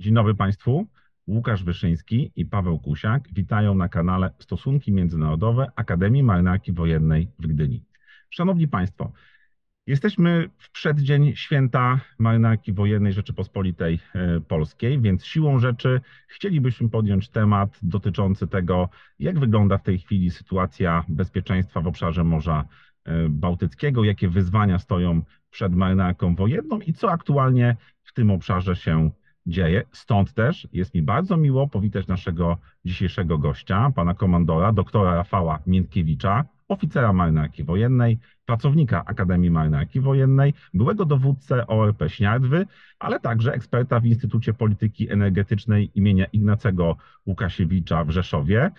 Dzień dobry Państwu. Łukasz Wyszyński i Paweł Kusiak witają na kanale Stosunki Międzynarodowe Akademii Marynarki Wojennej w Gdyni. Szanowni Państwo, jesteśmy w przeddzień święta Marynarki Wojennej Rzeczypospolitej e, Polskiej, więc siłą rzeczy chcielibyśmy podjąć temat dotyczący tego, jak wygląda w tej chwili sytuacja bezpieczeństwa w obszarze Morza e, Bałtyckiego, jakie wyzwania stoją przed marynarką wojenną i co aktualnie w tym obszarze się dzieje. Stąd też jest mi bardzo miło powitać naszego dzisiejszego gościa, pana komandora, doktora Rafała Miętkiewicza, oficera marynarki wojennej, pracownika Akademii Marynarki Wojennej, byłego dowódcę ORP Śniardwy, ale także eksperta w Instytucie Polityki Energetycznej imienia Ignacego Łukasiewicza w Rzeszowie.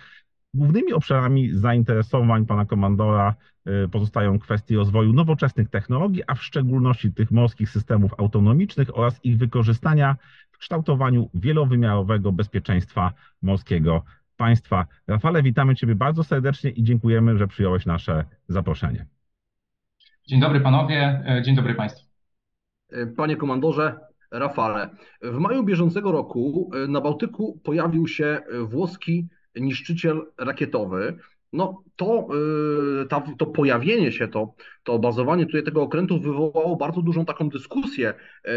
Głównymi obszarami zainteresowań pana komandora y, pozostają kwestie rozwoju nowoczesnych technologii, a w szczególności tych morskich systemów autonomicznych oraz ich wykorzystania kształtowaniu wielowymiarowego bezpieczeństwa morskiego państwa. Rafale, witamy Ciebie bardzo serdecznie i dziękujemy, że przyjąłeś nasze zaproszenie. Dzień dobry panowie, dzień dobry państwu. Panie komandorze, Rafale, w maju bieżącego roku e, na Bałtyku pojawił się włoski niszczyciel rakietowy. No to, yy, ta, to pojawienie się, to, to bazowanie tutaj tego okrętu wywołało bardzo dużą taką dyskusję yy,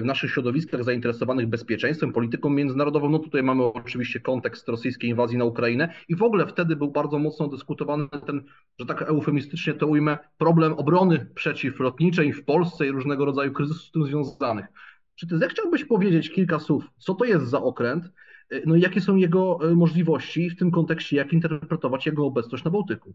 w naszych środowiskach zainteresowanych bezpieczeństwem, polityką międzynarodową. No tutaj mamy oczywiście kontekst rosyjskiej inwazji na Ukrainę i w ogóle wtedy był bardzo mocno dyskutowany ten, że tak eufemistycznie to ujmę, problem obrony przeciwlotniczej w Polsce i różnego rodzaju kryzysów z tym związanych. Czy ty zechciałbyś powiedzieć kilka słów, co to jest za okręt, no i jakie są jego e, możliwości w tym kontekście, jak interpretować jego obecność na Bałtyku?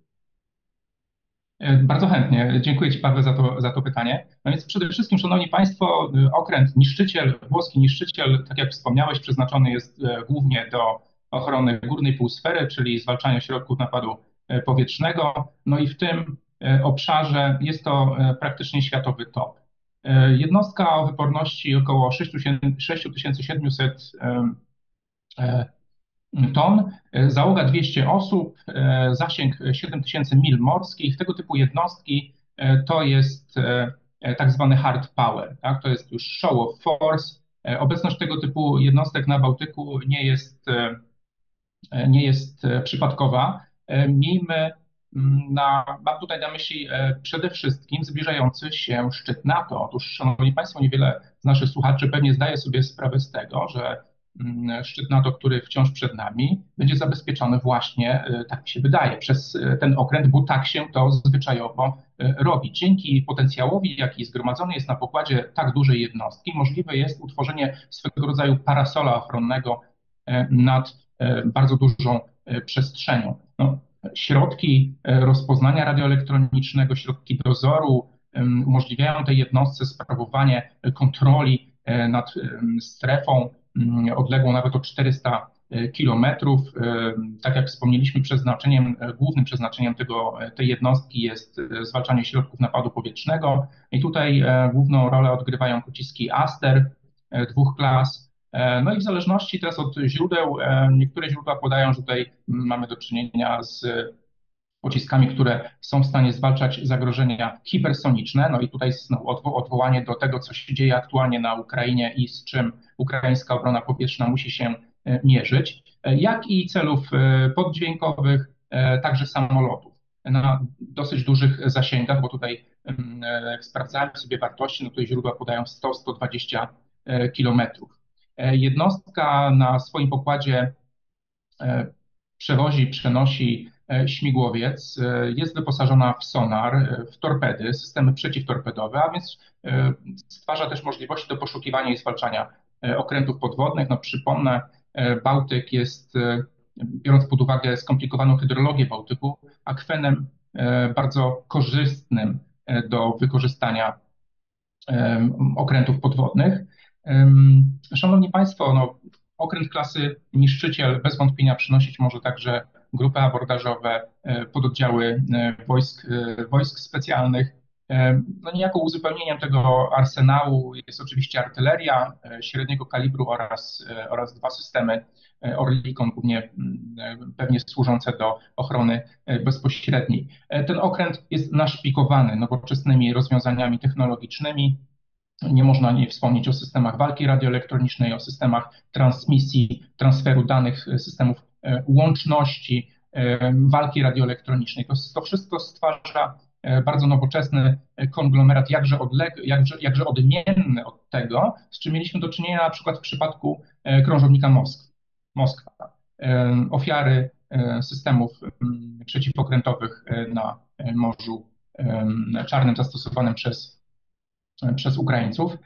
E, bardzo chętnie. Dziękuję Ci, Paweł, za to, za to pytanie. No więc przede wszystkim, Szanowni Państwo, e, okręt niszczyciel, włoski niszczyciel, tak jak wspomniałeś, przeznaczony jest głównie do ochrony górnej półsfery, czyli zwalczania środków napadu powietrznego. No i w tym obszarze jest to praktycznie światowy top. Jednostka o wyporności około 6700 E, ton, e, załoga 200 osób, e, zasięg 7000 mil morskich. Tego typu jednostki to jest tak zwany hard power, tak? to jest już show of force. Obecność tego typu jednostek na Bałtyku nie jest, nie jest przypadkowa. Miejmy na, mam tutaj na myśli przede wszystkim zbliżający się szczyt NATO. Otóż, Szanowni Państwo, niewiele z naszych słuchaczy pewnie zdaje sobie sprawę z tego, że Mm, szczyt NATO, który wciąż przed nami, będzie zabezpieczony właśnie, e, tak mi się wydaje, przez e, ten okręt, bo tak się to zwyczajowo e, robi. Dzięki potencjałowi, jaki zgromadzony jest na pokładzie tak dużej jednostki, możliwe jest utworzenie swego rodzaju parasola ochronnego nad bardzo dużą przestrzenią. No, środki rozpoznania radioelektronicznego, środki dozoru umożliwiają tej jednostce sprawowanie kontroli nad strefą Mm, odległą nawet o 400 e, kilometrów. E, tak jak wspomnieliśmy, przeznaczeniem, e, głównym przeznaczeniem tego, tej jednostki jest zwalczanie środków napadu powietrznego i tutaj główną rolę odgrywają pociski Aster dwóch klas. No i w zależności teraz od źródeł, niektóre źródła podają, że tutaj mamy do czynienia z pociskami, które są w stanie zwalczać zagrożenia hipersoniczne. No i tutaj znowu odwołanie do tego, co się dzieje aktualnie na Ukrainie i z czym ukraińska obrona powietrzna musi się e, mierzyć, e, jak i celów e, poddźwiękowych, także samolotów na dosyć dużych zasięgach, bo tutaj jak sprawdzałem sobie wartości, no to źródła podają 100-120 kilometrów. Jednostka na swoim pokładzie przewozi, przenosi śmigłowiec, jest wyposażona w sonar, w torpedy, systemy przeciwtorpedowe, a więc stwarza też możliwości do poszukiwania i zwalczania E, okrętów podwodnych. No przypomnę, e, Bałtyk jest, e, biorąc pod uwagę skomplikowaną hydrologię Bałtyku, akwenem bardzo korzystnym do wykorzystania okrętów podwodnych. Szanowni Państwo, no, okręt klasy niszczyciel bez wątpienia przynosić może także grupy abordażowe, pododdziały wojsk, wojsk specjalnych, no niejako uzupełnieniem tego arsenału jest oczywiście artyleria e, średniego kalibru oraz, e, oraz dwa systemy e, Orlikon, głównie pewnie służące do ochrony bezpośredniej. Ten okręt jest naszpikowany nowoczesnymi rozwiązaniami technologicznymi. Nie można nie wspomnieć o systemach walki radioelektronicznej, o systemach transmisji, transferu danych, systemów łączności, walki radioelektronicznej. To, to wszystko stwarza bardzo nowoczesny konglomerat, jakże, odleg, jakże, jakże odmienny od tego, z czym mieliśmy do czynienia na przykład w przypadku krążownika Moskwy. Moskwa. Ofiary systemów przeciwokrętowych na Morzu Czarnym zastosowanym przez, przez Ukraińców.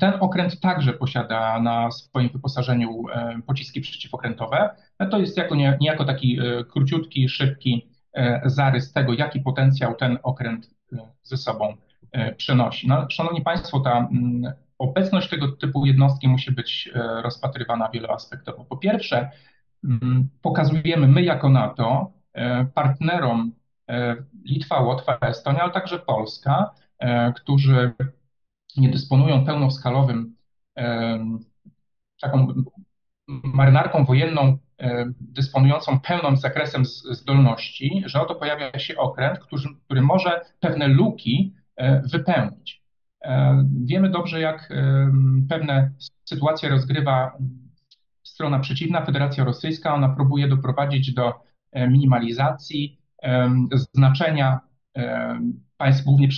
Ten okręt także posiada na swoim wyposażeniu pociski przeciwokrętowe. To jest jako, niejako taki króciutki, szybki zarys tego, jaki potencjał ten okręt ze sobą przenosi. No, szanowni Państwo, ta obecność tego typu jednostki musi być rozpatrywana wieloaspektowo. Po pierwsze, pokazujemy my jako NATO partnerom Litwa, Łotwa, Estonia, ale także Polska, którzy nie dysponują pełnoskalowym taką marynarką wojenną dysponującą pełnym zakresem zdolności, że oto pojawia się okręt, który, który może pewne luki wypełnić. Wiemy dobrze, jak pewne sytuacje rozgrywa strona przeciwna, Federacja Rosyjska. Ona próbuje doprowadzić do minimalizacji znaczenia państw głównie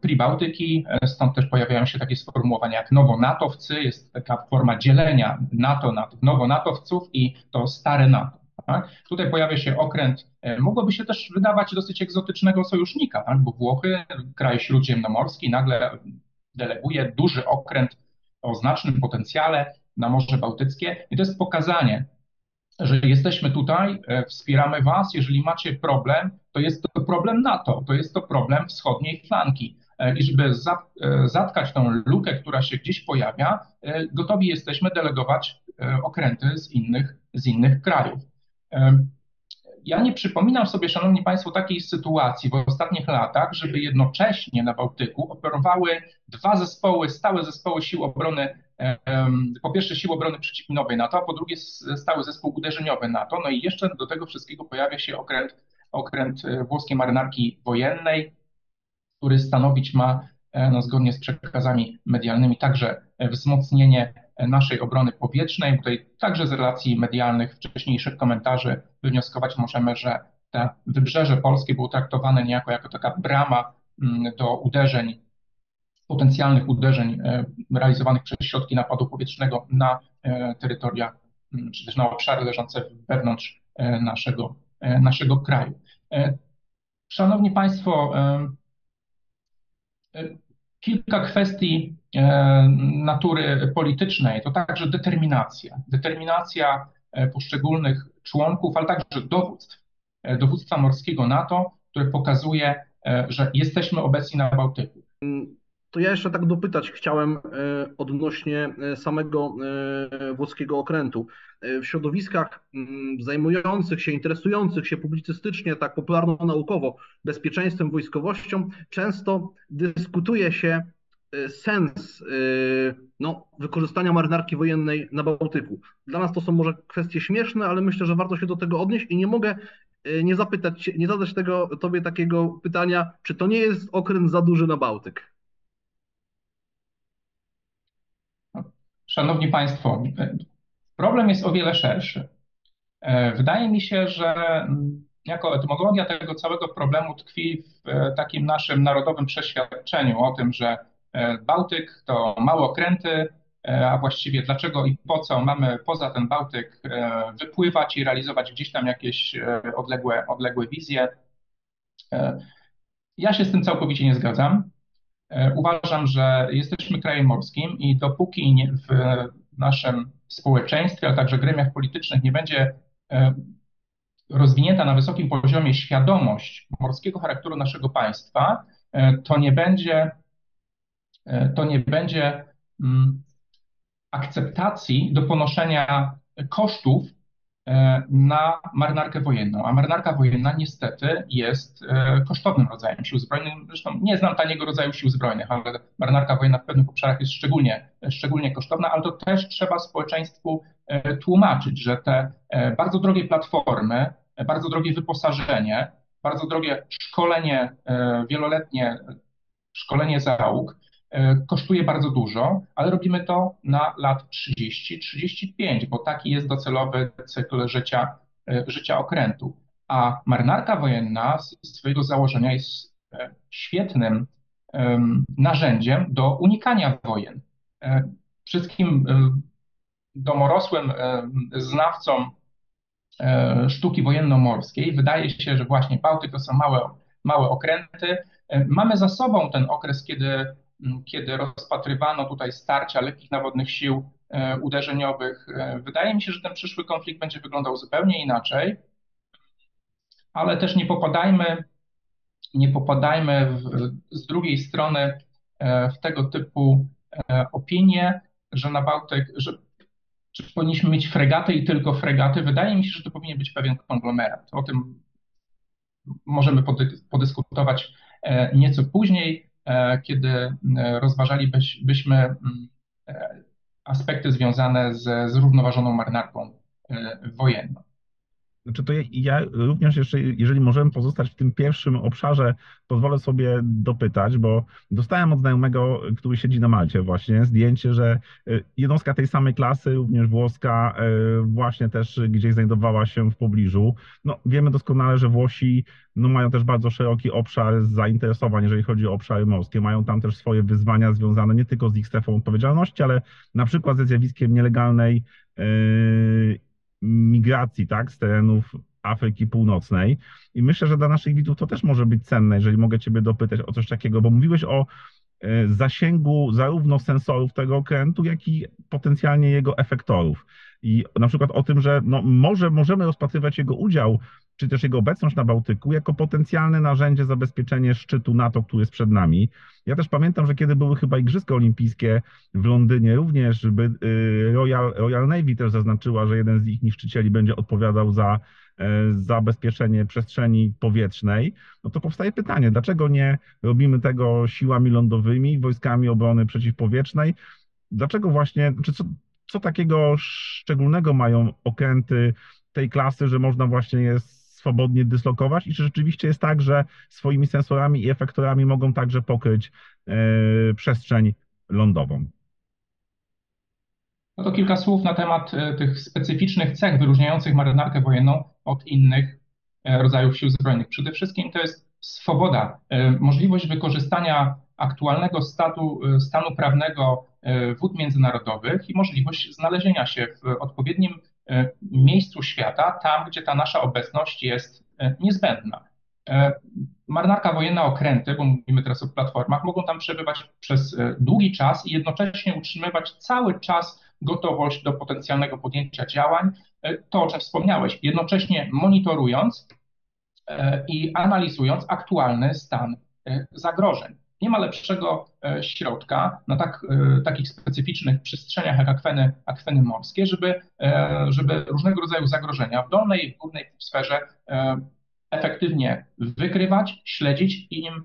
Pribałtyki, stąd też pojawiają się takie sformułowania jak nowonatowcy, jest taka forma dzielenia NATO na tych nowonatowców i to stare NATO. Tak? Tutaj pojawia się okręt, mogłoby się też wydawać dosyć egzotycznego sojusznika, tak? bo Włochy, kraj śródziemnomorski, nagle deleguje duży okręt o znacznym potencjale na Morze Bałtyckie i to jest pokazanie, że jesteśmy tutaj, wspieramy Was. Jeżeli macie problem, to jest to problem NATO, to jest to problem wschodniej flanki. I żeby zatkać tą lukę, która się gdzieś pojawia, gotowi jesteśmy delegować okręty z innych, z innych krajów. Ja nie przypominam sobie, Szanowni Państwo, takiej sytuacji w ostatnich latach, żeby jednocześnie na Bałtyku operowały dwa zespoły, stałe zespoły sił obrony, po pierwsze sił obrony przeciwminowej NATO, a po drugie stały zespół uderzeniowy NATO. No i jeszcze do tego wszystkiego pojawia się okręt, okręt włoskiej marynarki wojennej, który stanowić ma, no, zgodnie z przekazami medialnymi, także wzmocnienie naszej obrony powietrznej. Tutaj także z relacji medialnych, wcześniejszych komentarzy wywnioskować możemy, że te wybrzeże polskie było traktowane niejako jako taka brama do uderzeń, potencjalnych uderzeń realizowanych przez środki napadu powietrznego na terytoria, czy też na obszary leżące wewnątrz naszego, naszego kraju. Szanowni Państwo, kilka kwestii natury politycznej, to także determinacja. Determinacja poszczególnych członków, ale także dowództw, dowództwa morskiego NATO, które pokazuje, że jesteśmy obecni na Bałtyku. To ja jeszcze tak dopytać chciałem odnośnie samego włoskiego okrętu. W środowiskach zajmujących się, interesujących się publicystycznie, tak popularno-naukowo bezpieczeństwem, wojskowością, często dyskutuje się sens no, wykorzystania marynarki wojennej na Bałtyku. Dla nas to są może kwestie śmieszne, ale myślę, że warto się do tego odnieść i nie mogę nie zapytać, nie zadać tego tobie takiego pytania, czy to nie jest okręt za duży na Bałtyk? Szanowni Państwo, problem jest o wiele szerszy. Wydaje mi się, że jako etymologia tego całego problemu tkwi w takim naszym narodowym przeświadczeniu o tym, że Bałtyk to małe okręty, a właściwie dlaczego i po co mamy poza ten Bałtyk wypływać i realizować gdzieś tam jakieś odległe, odległe wizje. Ja się z tym całkowicie nie zgadzam. Uważam, że jesteśmy krajem morskim i dopóki w naszym społeczeństwie, ale także gremiach politycznych nie będzie rozwinięta na wysokim poziomie świadomość morskiego charakteru naszego państwa, to nie będzie, to nie będzie akceptacji do ponoszenia kosztów na marynarkę wojenną. A marynarka wojenna niestety jest kosztownym rodzajem sił zbrojnych. Zresztą nie znam taniego rodzaju sił zbrojnych, ale marynarka wojenna w pewnych obszarach jest szczególnie, szczególnie kosztowna, ale to też trzeba społeczeństwu tłumaczyć, że te bardzo drogie platformy, bardzo drogie wyposażenie, bardzo drogie szkolenie, wieloletnie szkolenie załóg kosztuje bardzo dużo, ale robimy to na lat 30-35, bo taki jest docelowy cykl życia, życia okrętu. A marynarka wojenna z swojego założenia jest świetnym narzędziem do unikania wojen. Wszystkim domorosłym znawcom sztuki wojenno-morskiej wydaje się, że właśnie Bałtyk to są małe, małe okręty. Mamy za sobą ten okres, kiedy, kiedy rozpatrywano tutaj starcia lekkich nawodnych sił uderzeniowych. Wydaje mi się, że ten przyszły konflikt będzie wyglądał zupełnie inaczej, ale też nie popadajmy, nie popadajmy w, z drugiej strony w tego typu opinie, że na Bałtyk, że czy powinniśmy mieć fregaty i tylko fregaty? Wydaje mi się, że to powinien być pewien konglomerat. O tym możemy podyskutować e, nieco później, e, kiedy e, rozważalibyśmy mm, aspekty związane z zrównoważoną marynarką wojenną. Znaczy to ja, również jeszcze, jeżeli możemy pozostać w tym pierwszym obszarze, pozwolę sobie dopytać, bo dostałem od znajomego, który siedzi na Malcie właśnie, zdjęcie, że y, jednostka tej samej klasy, również włoska, y, właśnie też gdzieś znajdowała się w pobliżu. No, wiemy doskonale, że Włosi no, mają też bardzo szeroki obszar zainteresowań, jeżeli chodzi o obszary morskie. Mają tam też swoje wyzwania związane nie tylko z ich strefą odpowiedzialności, ale na przykład ze zjawiskiem nielegalnej yy, migracji, tak, z terenów Afryki Północnej. I myślę, że dla naszych widzów to też może być cenne, jeżeli mogę Ciebie dopytać o coś takiego, bo mówiłeś o e, zasięgu zarówno sensorów tego okrętu, jak i potencjalnie jego efektorów. I na przykład o tym, że no może możemy rozpatrywać jego udział, czy też jego obecność na Bałtyku jako potencjalne narzędzie zabezpieczenia szczytu NATO, który jest przed nami. Ja też pamiętam, że kiedy były chyba Igrzyska Olimpijskie w Londynie, również y, Royal, Royal Navy też zaznaczyła, że jeden z ich niszczycieli będzie odpowiadał za e, zabezpieczenie przestrzeni powietrznej, no to powstaje pytanie, dlaczego nie robimy tego siłami lądowymi, wojskami obrony przeciwpowietrznej? Dlaczego właśnie, czy co, co takiego szczególnego mają okręty tej klasy, że można właśnie je swobodnie dyslokować i czy rzeczywiście jest tak, że swoimi sensorami i efektorami mogą także pokryć e, przestrzeń lądową? No to kilka słów na temat e, tych specyficznych cech wyróżniających marynarkę wojenną od innych e, rodzajów sił zbrojnych. Przede wszystkim to jest swoboda, możliwość wykorzystania aktualnego statu, stanu prawnego wód międzynarodowych i możliwość znalezienia się w odpowiednim miejscu świata, tam gdzie ta nasza obecność jest e, niezbędna. E, marynarka wojenna okręty, bo mówimy teraz o platformach, mogą tam przebywać przez długi czas i jednocześnie utrzymywać cały czas gotowość do potencjalnego podjęcia działań. To, o czym wspomniałeś, jednocześnie monitorując i analizując aktualny stan zagrożeń. Nie ma lepszego e, środka na tak, e, takich specyficznych przestrzeniach jak akweny, akweny morskie, żeby, e, żeby różnego rodzaju zagrożenia w dolnej i górnej sferze efektywnie wykrywać, śledzić i im,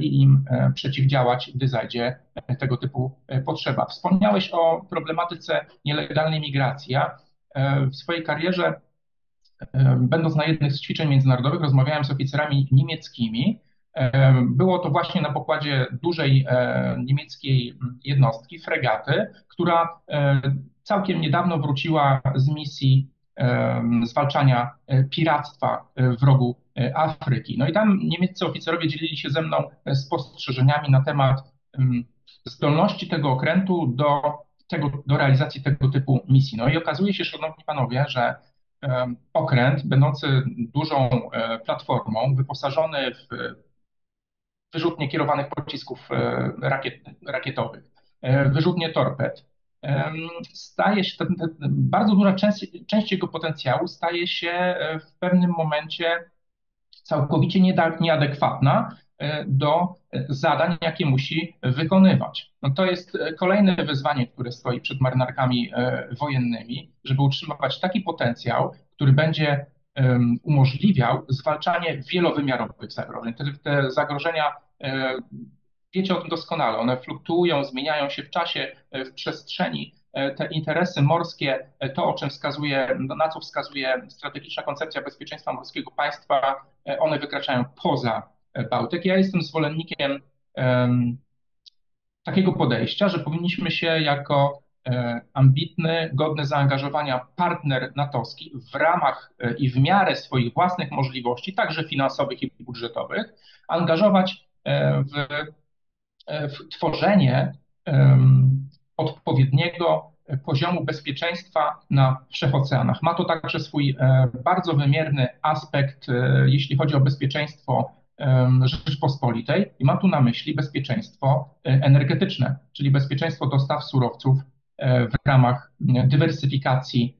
i im przeciwdziałać, gdy zajdzie tego typu potrzeba. Wspomniałeś o problematyce nielegalnej migracji. Ja w swojej karierze, będąc na jednych z ćwiczeń międzynarodowych, rozmawiałem z oficerami niemieckimi, było to właśnie na pokładzie dużej e, niemieckiej jednostki, fregaty, która e, całkiem niedawno wróciła z misji zwalczania e, piractwa w rogu Afryki. No i tam niemieccy oficerowie dzielili się ze mną spostrzeżeniami na temat zdolności tego okrętu do, tego, do realizacji tego typu misji. No i okazuje się, szanowni panowie, że okręt będący dużą platformą, wyposażony w wyrzutnie kierowanych pocisków e, rakiet, rakietowych, e, wyrzutnie torped. Staje się, bardzo duża część, część jego potencjału staje się e, w pewnym momencie całkowicie nieadekwatna do zadań, jakie musi wykonywać. No to jest kolejne wyzwanie, które stoi przed marynarkami wojennymi, żeby utrzymywać taki potencjał, który będzie umożliwiał zwalczanie wielowymiarowych zagrożeń. Te, te zagrożenia, e, wiecie o tym doskonale, one fluktuują, zmieniają się w czasie, e, w przestrzeni. E, te interesy morskie, to o czym wskazuje, na co wskazuje strategiczna koncepcja bezpieczeństwa morskiego państwa, one wykraczają poza Bałtyk. Ja jestem zwolennikiem takiego podejścia, że powinniśmy się jako ambitny, godny zaangażowania partner natowski w ramach i w miarę swoich własnych możliwości, także finansowych i budżetowych, angażować w, w tworzenie odpowiedniego poziomu bezpieczeństwa na wszechoceanach. Ma to także swój e, bardzo wymierny aspekt, e, jeśli chodzi o bezpieczeństwo Rzeczypospolitej i mam tu na myśli bezpieczeństwo e, energetyczne, czyli bezpieczeństwo dostaw surowców w ramach dywersyfikacji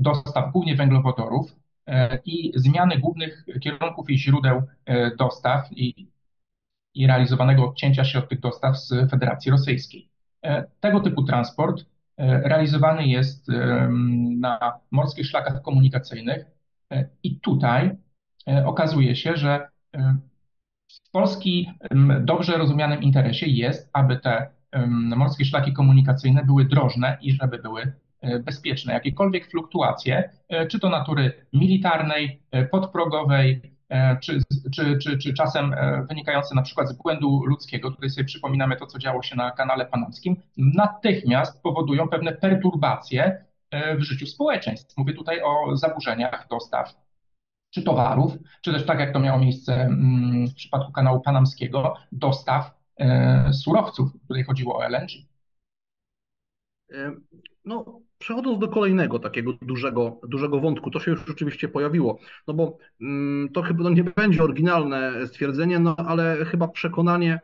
dostaw głównie węglowodorów i zmiany głównych kierunków i źródeł dostaw i, i realizowanego odcięcia się od tych dostaw z Federacji Rosyjskiej. Tego typu transport E, realizowany jest na morskich szlakach komunikacyjnych. E, I tutaj e, okazuje się, że w Polski dobrze rozumianym interesie jest, aby te morskie szlaki komunikacyjne były drożne i żeby były bezpieczne. Jakiekolwiek fluktuacje, czy to natury militarnej, podprogowej, E, czy, czy, czy, czy czasem e, wynikające na przykład z błędu ludzkiego, tutaj sobie przypominamy to, co działo się na kanale panamskim, natychmiast powodują pewne perturbacje e, w życiu społeczeństw. Mówię tutaj o zaburzeniach dostaw czy towarów, czy też tak jak to miało miejsce mm, w przypadku kanału panamskiego, dostaw surowców. Tutaj chodziło o LNG. No, przechodząc do kolejnego takiego dużego, dużego wątku, to się już rzeczywiście pojawiło, no bo mm, to chyba no nie będzie oryginalne stwierdzenie, no ale chyba przekonanie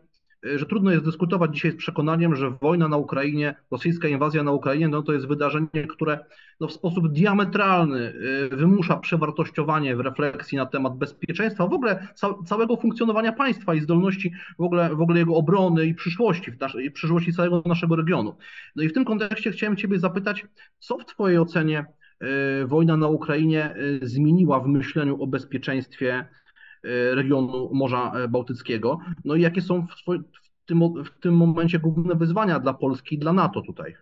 że trudno jest dyskutować dzisiaj z przekonaniem, że wojna na Ukrainie, rosyjska inwazja na Ukrainie, no to jest wydarzenie, które no w sposób diametralny y, wymusza przewartościowanie w refleksji na temat bezpieczeństwa, w ogóle całego funkcjonowania państwa i zdolności w ogóle, w ogóle jego obrony i przyszłości, naszej, przyszłości całego naszego regionu. No i w tym kontekście chciałem Ciebie zapytać, co w Twojej ocenie y, wojna na Ukrainie zmieniła w myśleniu o bezpieczeństwie E, regionu Morza e, Bałtyckiego. No i jakie są w, w, tym, w tym momencie główne wyzwania dla Polski i dla NATO tutaj?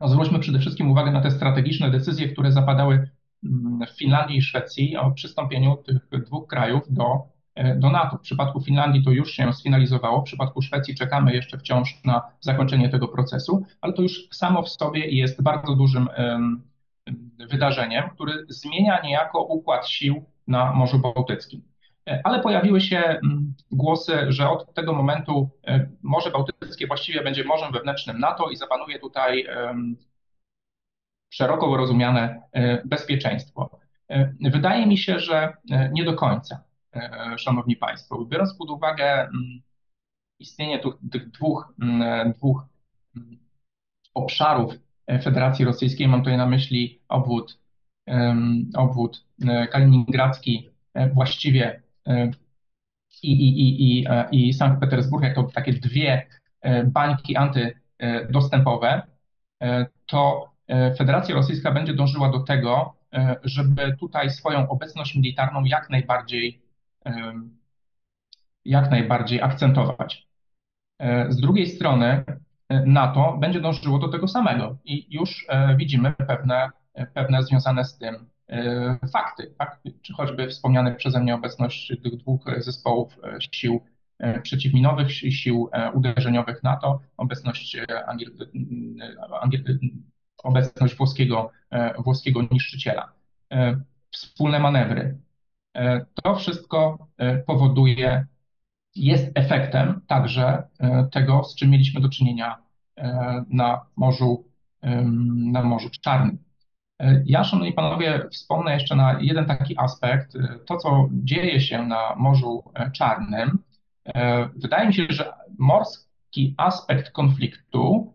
No zwróćmy przede wszystkim uwagę na te strategiczne decyzje, które zapadały mm, w Finlandii i Szwecji o przystąpieniu tych dwóch krajów do, e, do NATO. W przypadku Finlandii to już się sfinalizowało, w przypadku Szwecji czekamy jeszcze wciąż na zakończenie tego procesu, ale to już samo w sobie jest bardzo dużym wydarzeniem, który zmienia niejako układ sił na Morzu Bałtyckim. E, ale pojawiły się mm, głosy, że od tego momentu e, Morze Bałtyckie właściwie będzie morzem wewnętrznym NATO i zapanuje tutaj szeroko rozumiane e, bezpieczeństwo. Wydaje mi się, że nie do końca, Szanowni Państwo. Biorąc pod uwagę mm, istnienie tych dwóch, mm, dwóch obszarów Federacji Rosyjskiej, mam tutaj na myśli obwód obwód e, kaliningradzki e, właściwie e, i, i, i, i, i Sankt Petersburg jako takie dwie bańki antydostępowe, to Federacja Rosyjska będzie dążyła do tego, żeby tutaj swoją obecność militarną jak najbardziej, jak najbardziej akcentować. Z drugiej strony NATO będzie dążyło do tego samego i już widzimy pewne pewne związane z tym e, fakty, tak? czy choćby wspomniane przeze mnie obecność tych dwóch zespołów e, sił e, przeciwminowych, sił uderzeniowych NATO, obecność, obecność włoskiego, włoskiego niszczyciela, wspólne manewry. To wszystko powoduje, jest efektem także tego, z czym mieliśmy do czynienia na Morzu, na Morzu Czarnym. Ja, szanowni panowie, wspomnę jeszcze na jeden taki aspekt. To, co dzieje się na Morzu Czarnym. Wydaje mi się, że morski aspekt konfliktu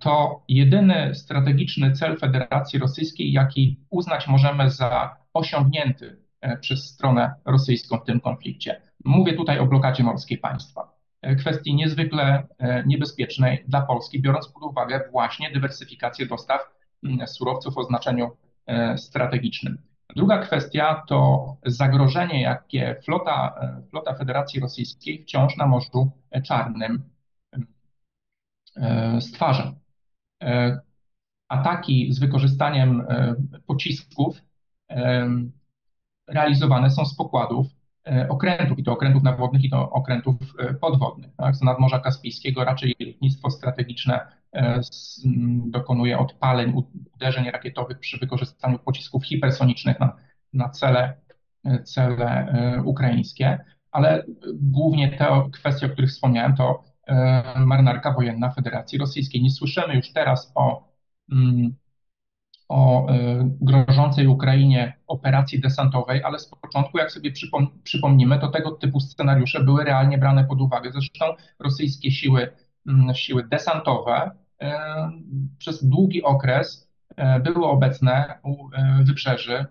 to jedyny strategiczny cel Federacji Rosyjskiej, jaki uznać możemy za osiągnięty przez stronę rosyjską w tym konflikcie. Mówię tutaj o blokadzie morskiej państwa. Kwestii niezwykle niebezpiecznej dla Polski, biorąc pod uwagę właśnie dywersyfikację dostaw surowców o znaczeniu e, strategicznym. Druga kwestia to zagrożenie, jakie flota, e, flota Federacji Rosyjskiej wciąż na Morzu Czarnym e, stwarza. Ataki z wykorzystaniem pocisków realizowane są z pokładów okrętów, i to okrętów nawodnych, i to okrętów podwodnych. Tak? Z nadmorza Kaspijskiego raczej lotnictwo strategiczne dokonuje odpaleń, uderzeń rakietowych przy wykorzystaniu pocisków hipersonicznych na, na cele, cele ukraińskie, ale głównie te kwestie, o których wspomniałem, to marynarka wojenna Federacji Rosyjskiej. Nie słyszymy już teraz o mm, o e, grożącej Ukrainie operacji desantowej, ale z początku, jak sobie przypom przypomnimy, to tego typu scenariusze były realnie brane pod uwagę. Zresztą rosyjskie siły, mm, siły desantowe e, przez długi okres e, były obecne u wybrzeży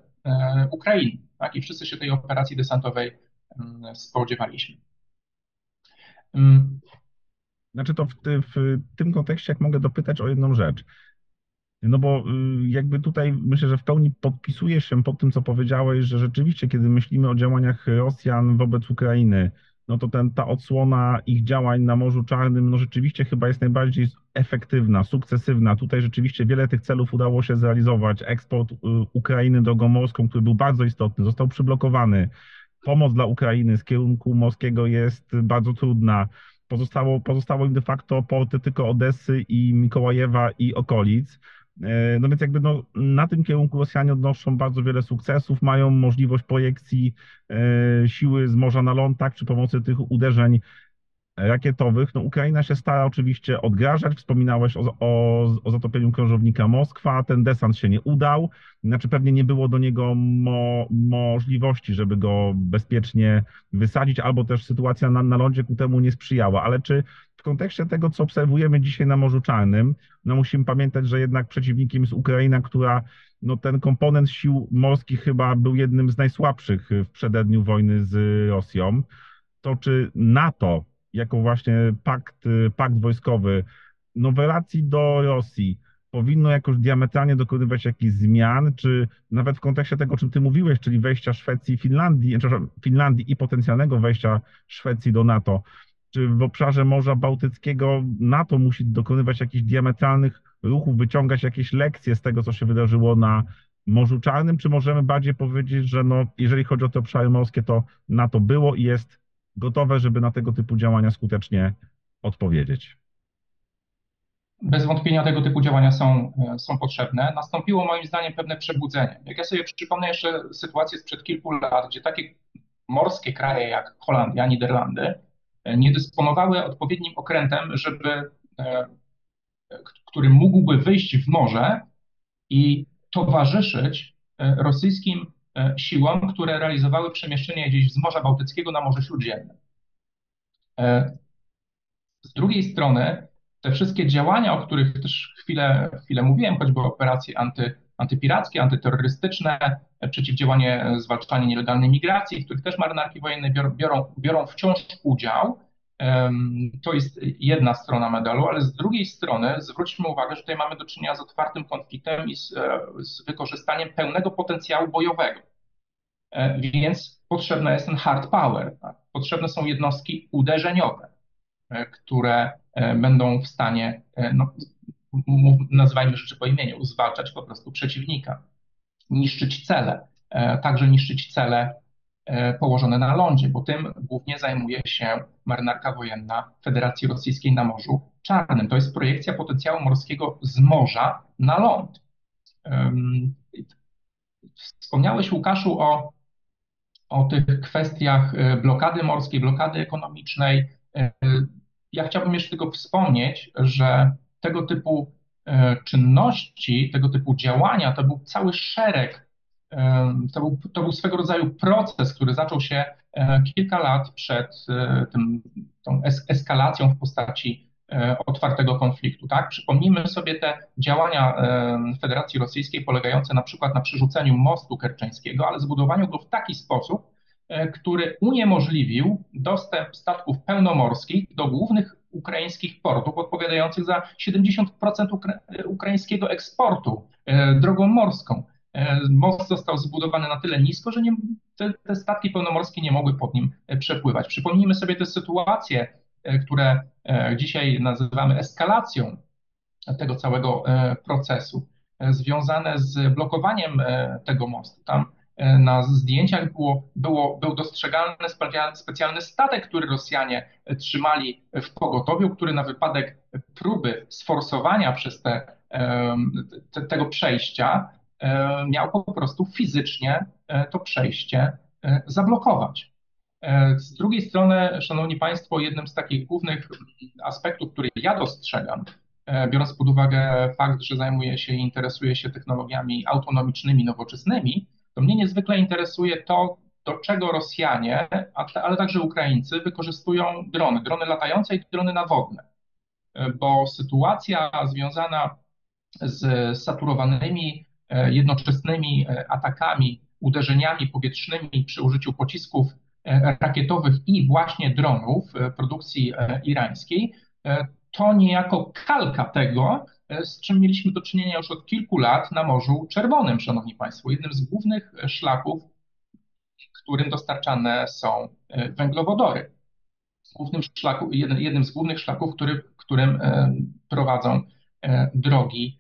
Ukrainy. Tak? I wszyscy się tej operacji desantowej mm, spodziewaliśmy. Mm. Znaczy to w, w tym kontekście, jak mogę dopytać o jedną rzecz. No bo y, jakby tutaj myślę, że w pełni podpisuję się pod tym, co powiedziałeś, że rzeczywiście, kiedy myślimy o działaniach Rosjan wobec Ukrainy, no to ten, ta odsłona ich działań na Morzu Czarnym, no rzeczywiście chyba jest najbardziej efektywna, sukcesywna. Tutaj rzeczywiście wiele tych celów udało się zrealizować. Eksport y, Ukrainy drogą morską, który był bardzo istotny, został przyblokowany. Pomoc dla Ukrainy z kierunku morskiego jest bardzo trudna. Pozostało, pozostało im de facto porty tylko Odessy i Mikołajewa i okolic. E, no więc jakby no, na tym kierunku Rosjanie odnoszą bardzo wiele sukcesów, mają możliwość projekcji e, siły z morza na ląd, tak, przy pomocy tych uderzeń rakietowych. No, Ukraina się stara oczywiście odgrażać. Wspominałeś o, o, o zatopieniu krążownika Moskwa. Ten desant się nie udał. Znaczy pewnie nie było do niego mo, możliwości, żeby go bezpiecznie wysadzić, albo też sytuacja na, na lądzie ku temu nie sprzyjała. Ale czy w kontekście tego, co obserwujemy dzisiaj na Morzu Czarnym, no musimy pamiętać, że jednak przeciwnikiem jest Ukraina, która no ten komponent sił morskich chyba był jednym z najsłabszych w przededniu wojny z Rosją. To czy NATO jako właśnie pakt, pakt wojskowy, no w relacji do Rosji powinno jakoś diametralnie dokonywać jakichś zmian, czy nawet w kontekście tego, o czym ty mówiłeś, czyli wejścia Szwecji i Finlandii, Finlandii i potencjalnego wejścia Szwecji do NATO, czy w obszarze Morza Bałtyckiego NATO musi dokonywać jakichś diametralnych ruchów, wyciągać jakieś lekcje z tego, co się wydarzyło na Morzu Czarnym, czy możemy bardziej powiedzieć, że no, jeżeli chodzi o te obszary morskie, to NATO było i jest gotowe, żeby na tego typu działania skutecznie odpowiedzieć? Bez wątpienia tego typu działania są, są potrzebne. Nastąpiło moim zdaniem pewne przebudzenie. Jak ja sobie przypomnę jeszcze sytuację sprzed kilku lat, gdzie takie morskie kraje jak Holandia, Niderlandy nie dysponowały odpowiednim okrętem, żeby, e, który mógłby wyjść w morze i towarzyszyć rosyjskim E, siłom, które realizowały przemieszczenie gdzieś z Morza Bałtyckiego na Morze Śródziemne. E, z drugiej strony, te wszystkie działania, o których też chwilę, chwilę mówiłem, choćby operacje anty, antypirackie, antyterrorystyczne, przeciwdziałanie, zwalczanie nielegalnej migracji, w których też marynarki wojenne biorą, biorą wciąż udział, to jest jedna strona medalu, ale z drugiej strony zwróćmy uwagę, że tutaj mamy do czynienia z otwartym konfliktem i z, e, z wykorzystaniem pełnego potencjału bojowego. E, więc potrzebny jest ten hard power. Tak? Potrzebne są jednostki uderzeniowe, e, które będą w stanie, no, nazywajmy rzeczy po imieniu, zwalczać po prostu przeciwnika, niszczyć cele, także niszczyć cele E, położone na lądzie, bo tym głównie zajmuje się marynarka wojenna Federacji Rosyjskiej na Morzu Czarnym. To jest projekcja potencjału morskiego z morza na ląd. Wspomniałeś, Łukaszu, o, o tych kwestiach e, blokady morskiej, blokady ekonomicznej. E, ja chciałbym jeszcze tylko wspomnieć, że tego typu czynności, tego typu działania to był cały szereg to był, to był swego rodzaju proces, który zaczął się e, kilka lat przed e, tym, tą eskalacją w postaci e, otwartego konfliktu. Tak? Przypomnijmy sobie te działania Federacji Rosyjskiej polegające na przykład na przerzuceniu mostu kerczeńskiego, ale zbudowaniu go w taki sposób, który uniemożliwił dostęp statków pełnomorskich do głównych ukraińskich portów, odpowiadających za 70% ukra ukraińskiego eksportu drogą morską. E, most został zbudowany na tyle nisko, że nie, te, te, statki pełnomorskie nie mogły pod nim e, przepływać. Przypomnijmy sobie te sytuacje, e, które dzisiaj nazywamy eskalacją tego całego procesu, związane z blokowaniem tego mostu. Tam na zdjęciach było, było, był dostrzegalny specjalny statek, który Rosjanie trzymali w pogotowiu, który na wypadek próby sforsowania przez te, te, tego przejścia miał po prostu fizycznie to przejście zablokować. Z drugiej strony, Szanowni Państwo, jednym z takich głównych aspektów, który ja dostrzegam, biorąc pod uwagę fakt, że zajmuję się i interesuję się technologiami autonomicznymi, nowoczesnymi, to mnie niezwykle interesuje to, do czego Rosjanie, ale także Ukraińcy wykorzystują drony, drony latające i drony nawodne. Bo sytuacja związana z saturowanymi, e, jednoczesnymi e, atakami, uderzeniami powietrznymi przy użyciu pocisków e, rakietowych i właśnie dronów produkcji irańskiej, to niejako kalka tego, z czym mieliśmy do czynienia już od kilku lat na Morzu Czerwonym, Szanowni Państwo. Jednym z głównych szlaków, którym dostarczane są e, węglowodory. Głównym szlaku, jednym z głównych szlaków, który, którym e, prowadzą drogi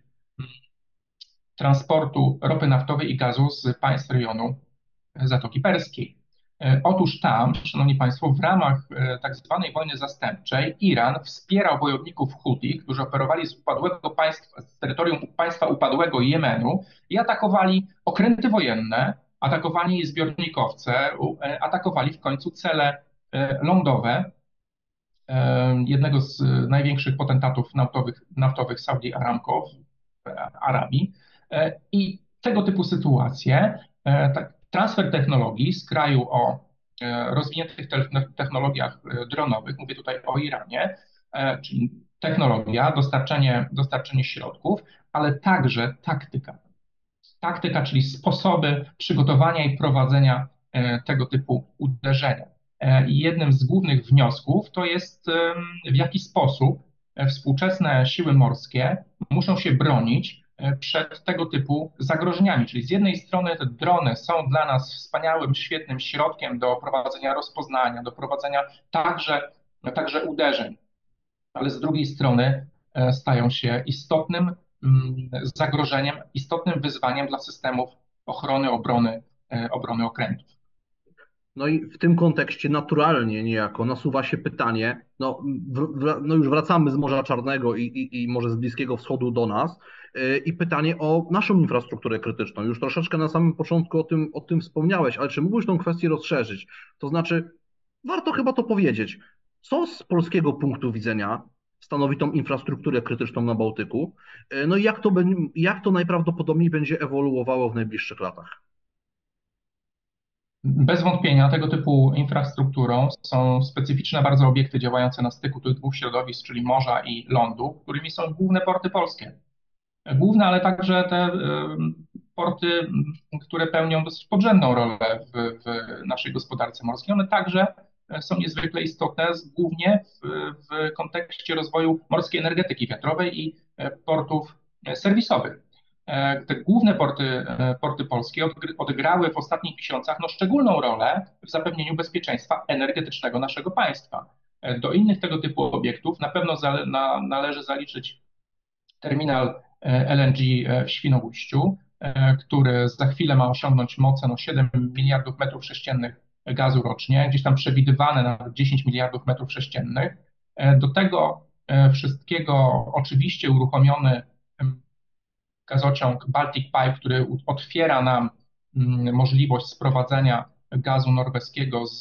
transportu ropy naftowej i gazu z państw rejonu Zatoki Perskiej. E, otóż tam, Szanowni Państwo, w ramach e, tak zwanej wojny zastępczej Iran wspierał wojowników Huti, którzy operowali z upadłego państwa, z terytorium państwa upadłego Jemenu i atakowali okręty wojenne, atakowali zbiornikowce, e, atakowali w końcu cele lądowe jednego z największych potentatów naftowych, naftowych Saudi Aramco w Arabii. I tego typu sytuacje, tak, transfer technologii z kraju o e, rozwiniętych technologiach e, dronowych, mówię tutaj o Iranie, e, czyli technologia, dostarczenie, dostarczenie środków, ale także taktyka. Taktyka, czyli sposoby przygotowania i prowadzenia tego typu uderzenia. I jednym z głównych wniosków to jest, w jaki sposób współczesne siły morskie muszą się bronić przed tego typu zagrożeniami. Czyli z jednej strony te drony są dla nas wspaniałym, świetnym środkiem do prowadzenia rozpoznania, do prowadzenia także, także uderzeń, ale z drugiej strony e, stają się istotnym mm, zagrożeniem, istotnym wyzwaniem dla systemów ochrony, obrony, e, obrony okrętów. No i w tym kontekście naturalnie niejako nasuwa się pytanie, no, w, no już wracamy z Morza Czarnego i, i, i może z Bliskiego Wschodu do nas, E, i pytanie o naszą infrastrukturę krytyczną. Już troszeczkę na samym początku o tym, o tym wspomniałeś, ale czy mógłbyś tą kwestię rozszerzyć? To znaczy, warto chyba to powiedzieć. Co z polskiego punktu widzenia stanowi tą infrastrukturę krytyczną na Bałtyku? E, no i jak to, jak to najprawdopodobniej będzie ewoluowało w najbliższych latach? Bez wątpienia tego typu infrastrukturą są specyficzne bardzo obiekty działające na styku tych dwóch środowisk, czyli morza i lądu, którymi są główne porty polskie główne, ale także te porty, które pełnią dosyć podrzędną rolę w, w naszej gospodarce morskiej. One także są niezwykle istotne, głównie w, w kontekście rozwoju morskiej energetyki wiatrowej i e, portów e, serwisowych. E, te główne porty, porty polskie odegrały w ostatnich miesiącach no, szczególną rolę w zapewnieniu bezpieczeństwa energetycznego naszego państwa. Do innych tego typu obiektów na pewno na, należy zaliczyć terminal LNG e, w Świnoujściu, e, który za chwilę ma osiągnąć moce no 7 miliardów metrów sześciennych gazu rocznie, gdzieś tam przewidywane na 10 miliardów metrów sześciennych. E, do tego wszystkiego oczywiście uruchomiony gazociąg Baltic Pipe, który otwiera nam mm, możliwość sprowadzenia gazu norweskiego z,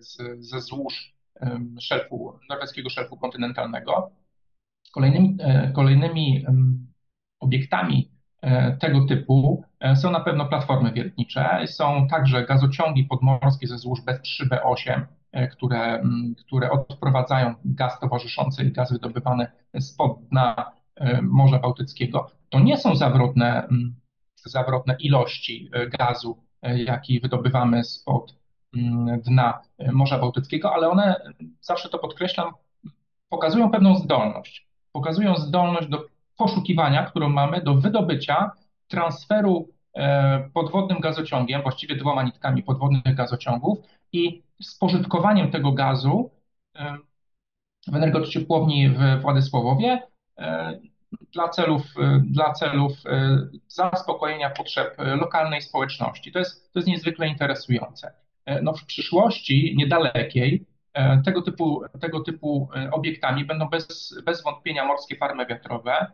z, ze złóż szelfu, norweskiego szelfu kontynentalnego. Kolejnymi, e, kolejnymi obiektami e, tego typu e, są na pewno platformy wiertnicze, są także gazociągi podmorskie ze złóż B3-B8, które, które odprowadzają gaz towarzyszący i gaz wydobywany spod dna Morza Bałtyckiego. To nie są zawrotne, zawrotne ilości gazu, jaki wydobywamy spod dna Morza Bałtyckiego, ale one, zawsze to podkreślam, pokazują pewną zdolność pokazują zdolność do poszukiwania, którą mamy do wydobycia transferu e, podwodnym gazociągiem, właściwie dwoma nitkami podwodnych gazociągów i spożytkowaniem tego gazu e, w energociepłowni w Władysławowie, e, dla celów, dla celów zaspokojenia potrzeb lokalnej społeczności. To jest, to jest niezwykle interesujące. No w przyszłości niedalekiej tego typu, tego typu obiektami będą bez, bez wątpienia morskie farmy wiatrowe.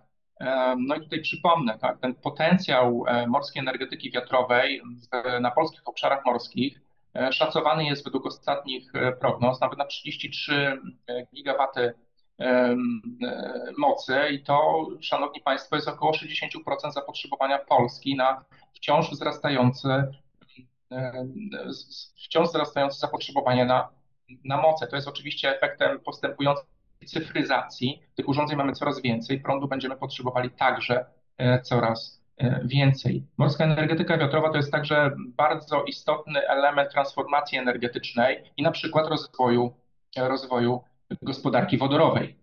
No i tutaj przypomnę, tak, ten potencjał morskiej energetyki wiatrowej na polskich obszarach morskich szacowany jest według ostatnich prognoz nawet na 33 gigawaty mocy i to, szanowni państwo, jest około 60% zapotrzebowania Polski na wciąż wzrastające, wciąż wzrastające zapotrzebowanie na, na moce. To jest oczywiście efektem postępującej cyfryzacji. Tych urządzeń mamy coraz więcej, prądu będziemy potrzebowali także e, coraz e, więcej. Morska energetyka wiatrowa to jest także bardzo istotny element transformacji energetycznej i na przykład rozwoju, rozwoju gospodarki wodorowej,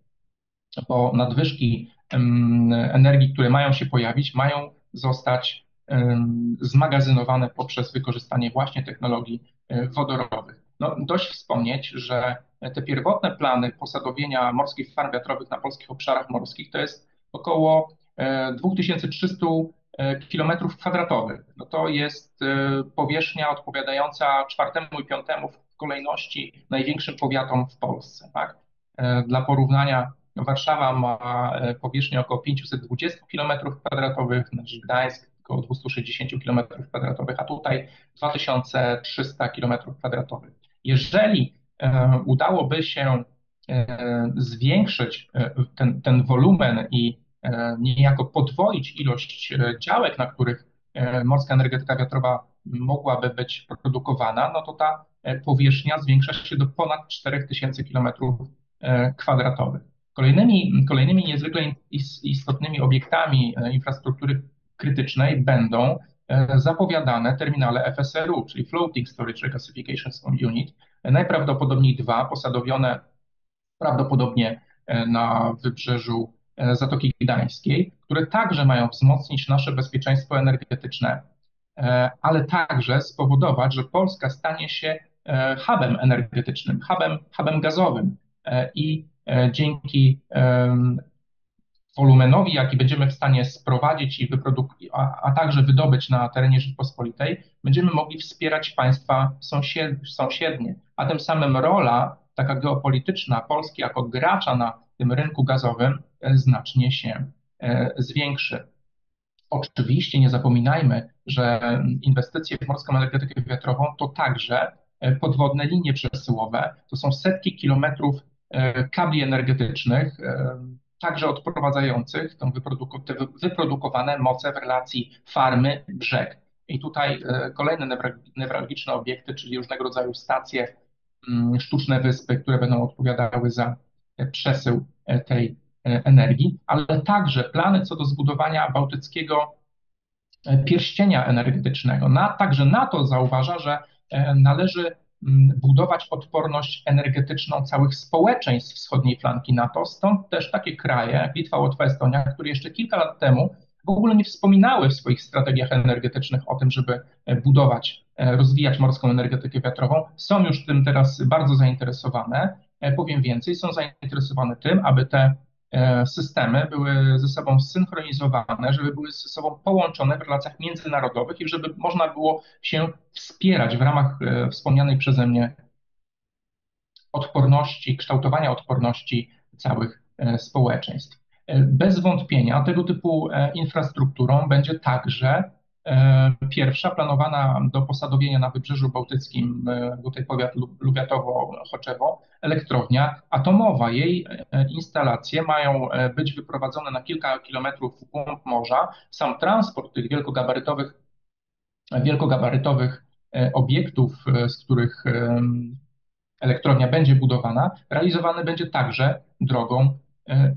bo nadwyżki energii, które mają się pojawić, mają zostać zmagazynowane poprzez wykorzystanie właśnie technologii e, wodorowych. No, dość wspomnieć, że te pierwotne plany posadowienia morskich farm wiatrowych na polskich obszarach morskich to jest około 2300 e, km kwadratowych. No to jest e, powierzchnia odpowiadająca czwartemu i piątemu kolejności największym powiatom w Polsce. Tak? E, dla porównania Warszawa ma powierzchnię około 520 km kwadratowych, nasz Gdańsk około 260 km kwadratowych, a tutaj 2300 km kwadratowych. Jeżeli E, udałoby się e, zwiększyć e, ten, ten wolumen i niejako podwoić ilość działek, na których morska energetyka wiatrowa mogłaby być produkowana, no to ta powierzchnia zwiększa się do ponad 4000 km kwadratowych. Kolejnymi, kolejnymi niezwykle istotnymi obiektami infrastruktury krytycznej będą zapowiadane terminale FSRU, czyli Floating Storage Regasification Unit, najprawdopodobniej dwa, posadowione prawdopodobnie e, na wybrzeżu e, Zatoki Gdańskiej, które także mają wzmocnić nasze bezpieczeństwo energetyczne, e, ale także spowodować, że Polska stanie się hubem energetycznym, hubem, hubem gazowym i dzięki wolumenowi, jaki będziemy w stanie sprowadzić i wyprodukować, a, a, także wydobyć na terenie Rzeczpospolitej, będziemy mogli wspierać państwa sąsied, sąsiednie, a tym samym rola taka geopolityczna Polski jako gracza na tym rynku gazowym e, znacznie się e, zwiększy. Oczywiście nie zapominajmy, że inwestycje w morską energetykę wiatrową to także e, podwodne linie przesyłowe, to są setki kilometrów kabli energetycznych, także odprowadzających te wyprodukowane moce w relacji farmy-brzeg. I tutaj e, kolejne newralgiczne obiekty, czyli różnego rodzaju stacje, mm, sztuczne wyspy, które będą odpowiadały za e, przesył e, tej energii, ale także plany co do zbudowania bałtyckiego pierścienia energetycznego. Na, także NATO zauważa, że należy Mm, budować odporność energetyczną całych społeczeństw wschodniej flanki NATO. Stąd też takie kraje jak Litwa, Łotwa, Estonia, które jeszcze kilka lat temu w ogóle nie wspominały w swoich strategiach energetycznych o tym, żeby e, budować, e, rozwijać morską energetykę wiatrową, są już tym teraz bardzo zainteresowane. E, powiem więcej, są zainteresowane tym, aby te E, systemy były ze sobą zsynchronizowane, żeby były ze sobą połączone w relacjach międzynarodowych i żeby można było się wspierać w ramach e, wspomnianej przeze mnie odporności, kształtowania odporności całych e, społeczeństw. Bez wątpienia tego typu infrastrukturą będzie także E, pierwsza planowana do posadowienia na Wybrzeżu Bałtyckim, e, tutaj powiat Lubiatowo-Choczewo, elektrownia atomowa. Jej e, instalacje mają być wyprowadzone na kilka kilometrów w głąb morza. Sam transport tych wielkogabarytowych, wielkogabarytowych obiektów, z których elektrownia będzie budowana, realizowany będzie także drogą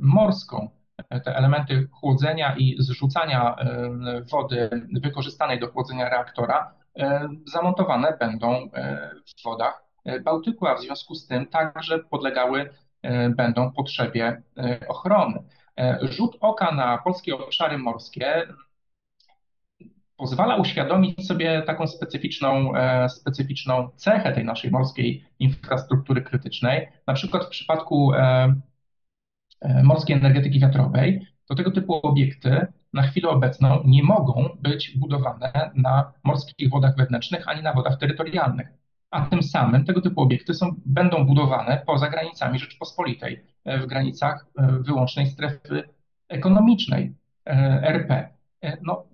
morską te elementy chłodzenia i zrzucania e, wody wykorzystanej do chłodzenia reaktora e, zamontowane będą e, w wodach Bałtyku, a w związku z tym także podlegały będą potrzebie ochrony. Rzut oka na polskie obszary morskie pozwala uświadomić sobie taką specyficzną, specyficzną cechę tej naszej morskiej infrastruktury krytycznej. Na przykład w przypadku E, morskiej energetyki wiatrowej, to tego typu obiekty na chwilę obecną nie mogą być budowane na morskich wodach wewnętrznych ani na wodach terytorialnych. A tym samym tego typu obiekty są, będą budowane poza granicami Rzeczpospolitej, w granicach wyłącznej strefy ekonomicznej RP. No,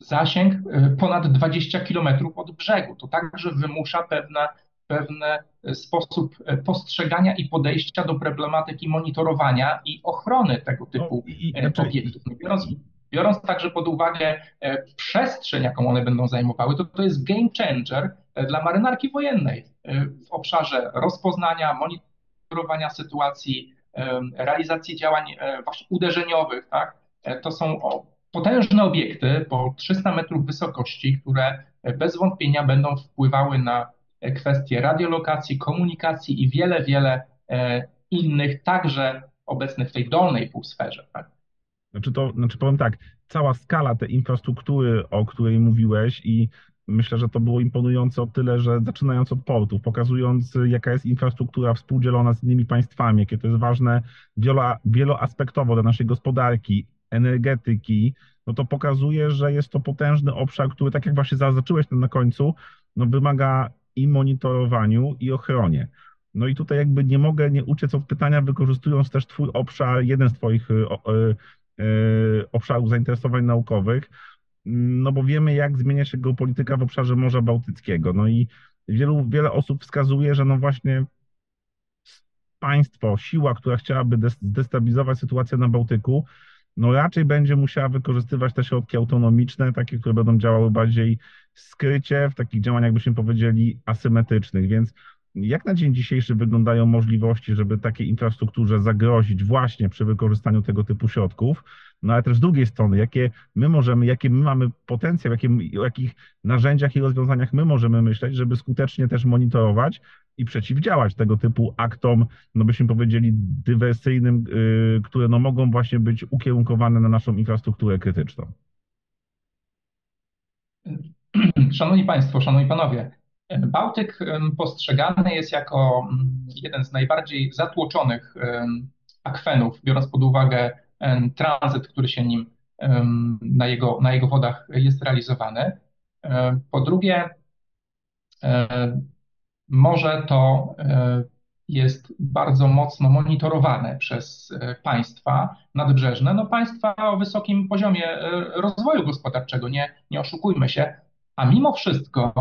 zasięg ponad 20 km od brzegu. To także wymusza pewne pewne sposób postrzegania i podejścia do problematyki monitorowania i ochrony tego typu no, i, znaczy... obiektów. No, biorąc, biorąc także pod uwagę e, przestrzeń, jaką one będą zajmowały, to to jest game changer e, dla marynarki wojennej w obszarze rozpoznania, monitorowania sytuacji, realizacji działań właśnie uderzeniowych. Tak? To są potężne obiekty po 300 metrów wysokości, które bez wątpienia będą wpływały na kwestie radiolokacji, komunikacji i wiele, wiele e, innych, także obecnych w tej dolnej półsferze. Tak? Znaczy, to, znaczy powiem tak, cała skala tej infrastruktury, o której mówiłeś i myślę, że to było imponujące o tyle, że zaczynając od portów, pokazując jaka jest infrastruktura współdzielona z innymi państwami, jakie to jest ważne wieloaspektowo dla naszej gospodarki, energetyki, no to pokazuje, że jest to potężny obszar, który tak jak właśnie zaznaczyłeś na końcu, no wymaga i monitorowaniu, i ochronie. No i tutaj jakby nie mogę nie uciec od pytania, wykorzystując też Twój obszar, jeden z Twoich y, y, y, obszarów zainteresowań naukowych, no bo wiemy, jak zmienia się geopolityka w obszarze Morza Bałtyckiego. No i wielu, wiele osób wskazuje, że no właśnie państwo, siła, która chciałaby destabilizować sytuację na Bałtyku, no raczej będzie musiała wykorzystywać te środki autonomiczne, takie, które będą działały bardziej skrycie, w takich działaniach, byśmy powiedzieli, asymetrycznych. Więc jak na dzień dzisiejszy wyglądają możliwości, żeby takiej infrastrukturze zagrozić właśnie przy wykorzystaniu tego typu środków? No ale też z drugiej strony, jakie my możemy, jakie my mamy potencjał, jakie, o jakich narzędziach i rozwiązaniach my możemy myśleć, żeby skutecznie też monitorować i przeciwdziałać tego typu aktom, no byśmy powiedzieli, dywersyjnym, yy, które no mogą właśnie być ukierunkowane na naszą infrastrukturę krytyczną. Szanowni Państwo, Szanowni Panowie, Bałtyk postrzegany jest jako jeden z najbardziej zatłoczonych akwenów, biorąc pod uwagę tranzyt, który się nim na jego, na jego wodach jest realizowany. Po drugie, morze to e, jest bardzo mocno monitorowane przez e, państwa nadbrzeżne, no państwa o wysokim poziomie e, rozwoju gospodarczego, nie, nie oszukujmy się, a mimo wszystko